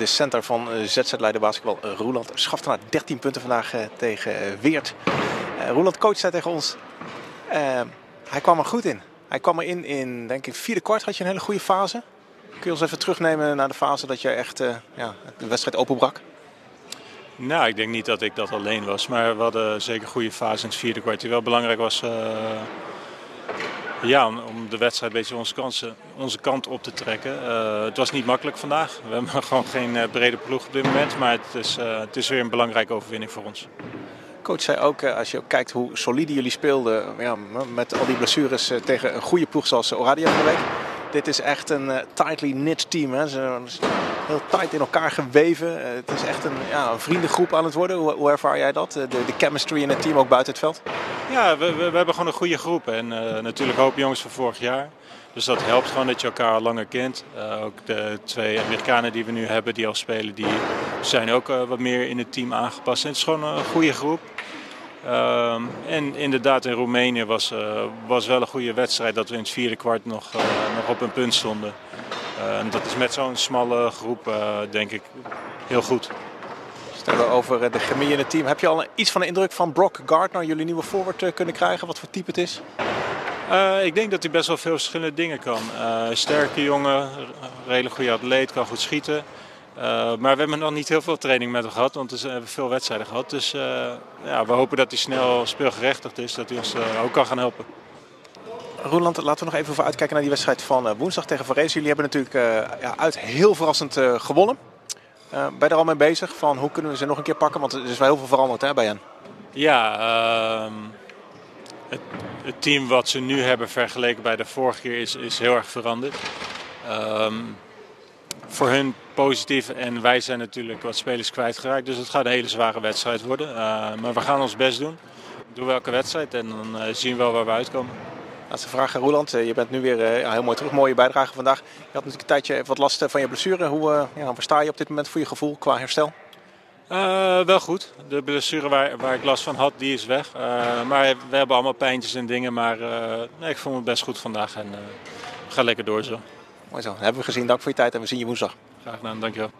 De center van ZZ Leiden Basketbal, Roeland, schafte naar 13 punten vandaag tegen Weert. Roeland coach zei tegen ons, hij kwam er goed in. Hij kwam erin in, denk ik, vierde kwart had je een hele goede fase. Kun je ons even terugnemen naar de fase dat je echt ja, de wedstrijd openbrak? Nou, ik denk niet dat ik dat alleen was. Maar we hadden zeker goede fase in het vierde kwart. Die wel belangrijk was ja, om de wedstrijd een beetje onze, kansen, onze kant op te trekken. Uh, het was niet makkelijk vandaag. We hebben gewoon geen uh, brede ploeg op dit moment. Maar het is, het is weer een belangrijke overwinning voor ons. Coach zei ook, als je ook kijkt hoe solide jullie speelden ja, met al die blessures tegen een goede ploeg zoals Oradia van. Dit is echt een tightly knit team. Hè. Ze heel tight in elkaar geweven. Eh, het is echt een, ja, vriendengroep aan het worden. Hoe, hoe ervaar jij dat? De, de, chemistry in het team ook buiten het veld? Ja, we, we, hebben gewoon een goede groep. En uh, natuurlijk hoop jongens van vorig jaar. Dus dat helpt gewoon dat je elkaar langer kent. Uh, ook de twee Amerikanen die we nu hebben die al spelen, die zijn ook uh, wat meer in het team aangepast. Het is gewoon een goede groep. Uh, en inderdaad, in Roemenië was, was wel een goede wedstrijd dat we in het vierde kwart nog, nog op een punt stonden. En dat is met zo'n smalle groep, denk ik, heel goed. Stellen over de chemie in het team. Heb je al iets van de indruk van Brock Gardner, jullie nieuwe forward, kunnen krijgen? Wat voor type het is? Uh, ik denk dat hij best wel veel verschillende dingen kan. Uh, sterke jongen, redelijk goede atleet, kan goed schieten. Uh, maar we hebben nog niet heel veel training met hem gehad, want we hebben veel wedstrijden gehad. Dus ja, we hopen dat hij snel speelgerechtigd is, dat hij ons ook kan gaan helpen. Roeland, laten we nog even voor uitkijken naar die wedstrijd van woensdag tegen Varese. Jullie hebben natuurlijk ja, uit heel verrassend gewonnen. Ben je er al mee bezig van hoe kunnen we ze nog een keer pakken? Want er is wel heel veel veranderd hè, bij hen. Ja, ehm, het, het, team wat ze nu hebben vergeleken bij de vorige keer is, is heel erg veranderd. Um, voor hun positief en wij zijn natuurlijk wat spelers kwijtgeraakt. Dus het gaat een hele zware wedstrijd worden. Uh, maar we gaan ons best doen. Doen welke wedstrijd en dan uh, zien we wel waar we uitkomen. Laatste vraag, Roland. Je bent nu weer uh, heel mooi terug. Mooie bijdrage vandaag. Je had natuurlijk een tijdje wat last van je blessure. Hoe ja, sta je op dit moment voor je gevoel qua herstel? Uh, wel goed. De blessure waar, waar ik last van had, die is weg. Uh, maar we hebben allemaal pijntjes en dingen. Maar uh, nee, ik voel me best goed vandaag en ga lekker door zo. Mooi zo. Hebben we gezien. Dank voor je tijd en we zien je woensdag. Graag gedaan, dankjewel.